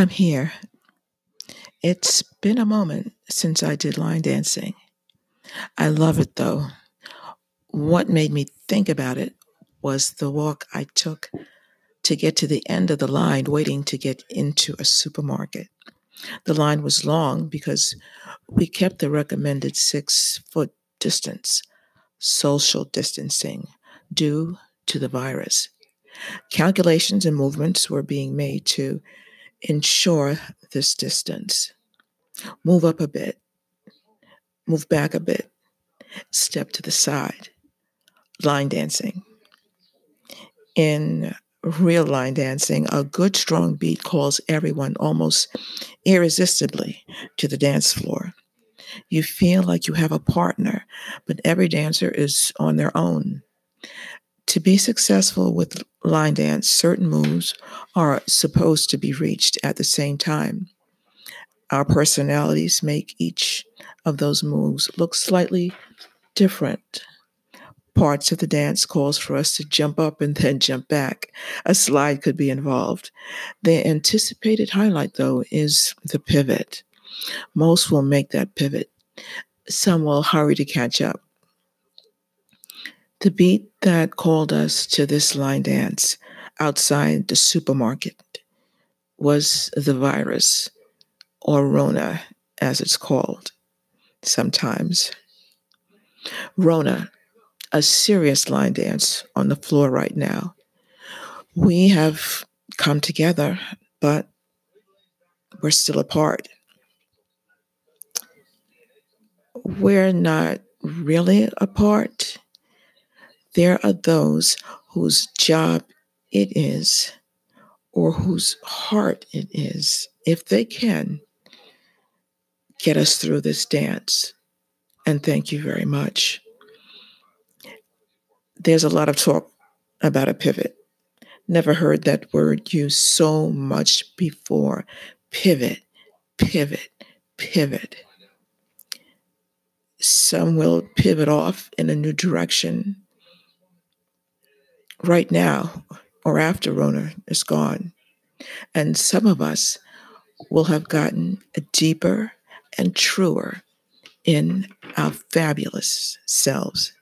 I'm here. It's been a moment since I did line dancing. I love it though. What made me think about it was the walk I took to get to the end of the line waiting to get into a supermarket. The line was long because we kept the recommended 6 foot distance social distancing due to the virus. Calculations and movements were being made to ensure this distance. Move up a bit. Move back a bit. Step to the side. Line dancing. In real line dancing, a good strong beat calls everyone almost irresistibly to the dance floor. You feel like you have a partner, but every dancer is on their own. To be successful with line dance, certain moves are supposed to be reached at the same time. Our personalities make each of those moves look slightly different. Parts of the dance calls for us to jump up and then jump back. A slide could be involved. The anticipated highlight, though, is the pivot. Most will make that pivot. Some will hurry to catch up. The beat that called us to this line dance outside the supermarket was the virus, or Rona as it's called sometimes. Rona, a serious line dance on the floor right now. We have come together, but we're still apart. We're not really apart there are those whose job it is or whose heart it is, if they can, get us through this dance. And thank you very much. There's a lot of talk about a pivot. Never heard that word used so much before. Pivot, pivot, pivot. Some will pivot off in a new direction right now or after Rona is gone. And some of us will have gotten a deeper and truer in our fabulous selves.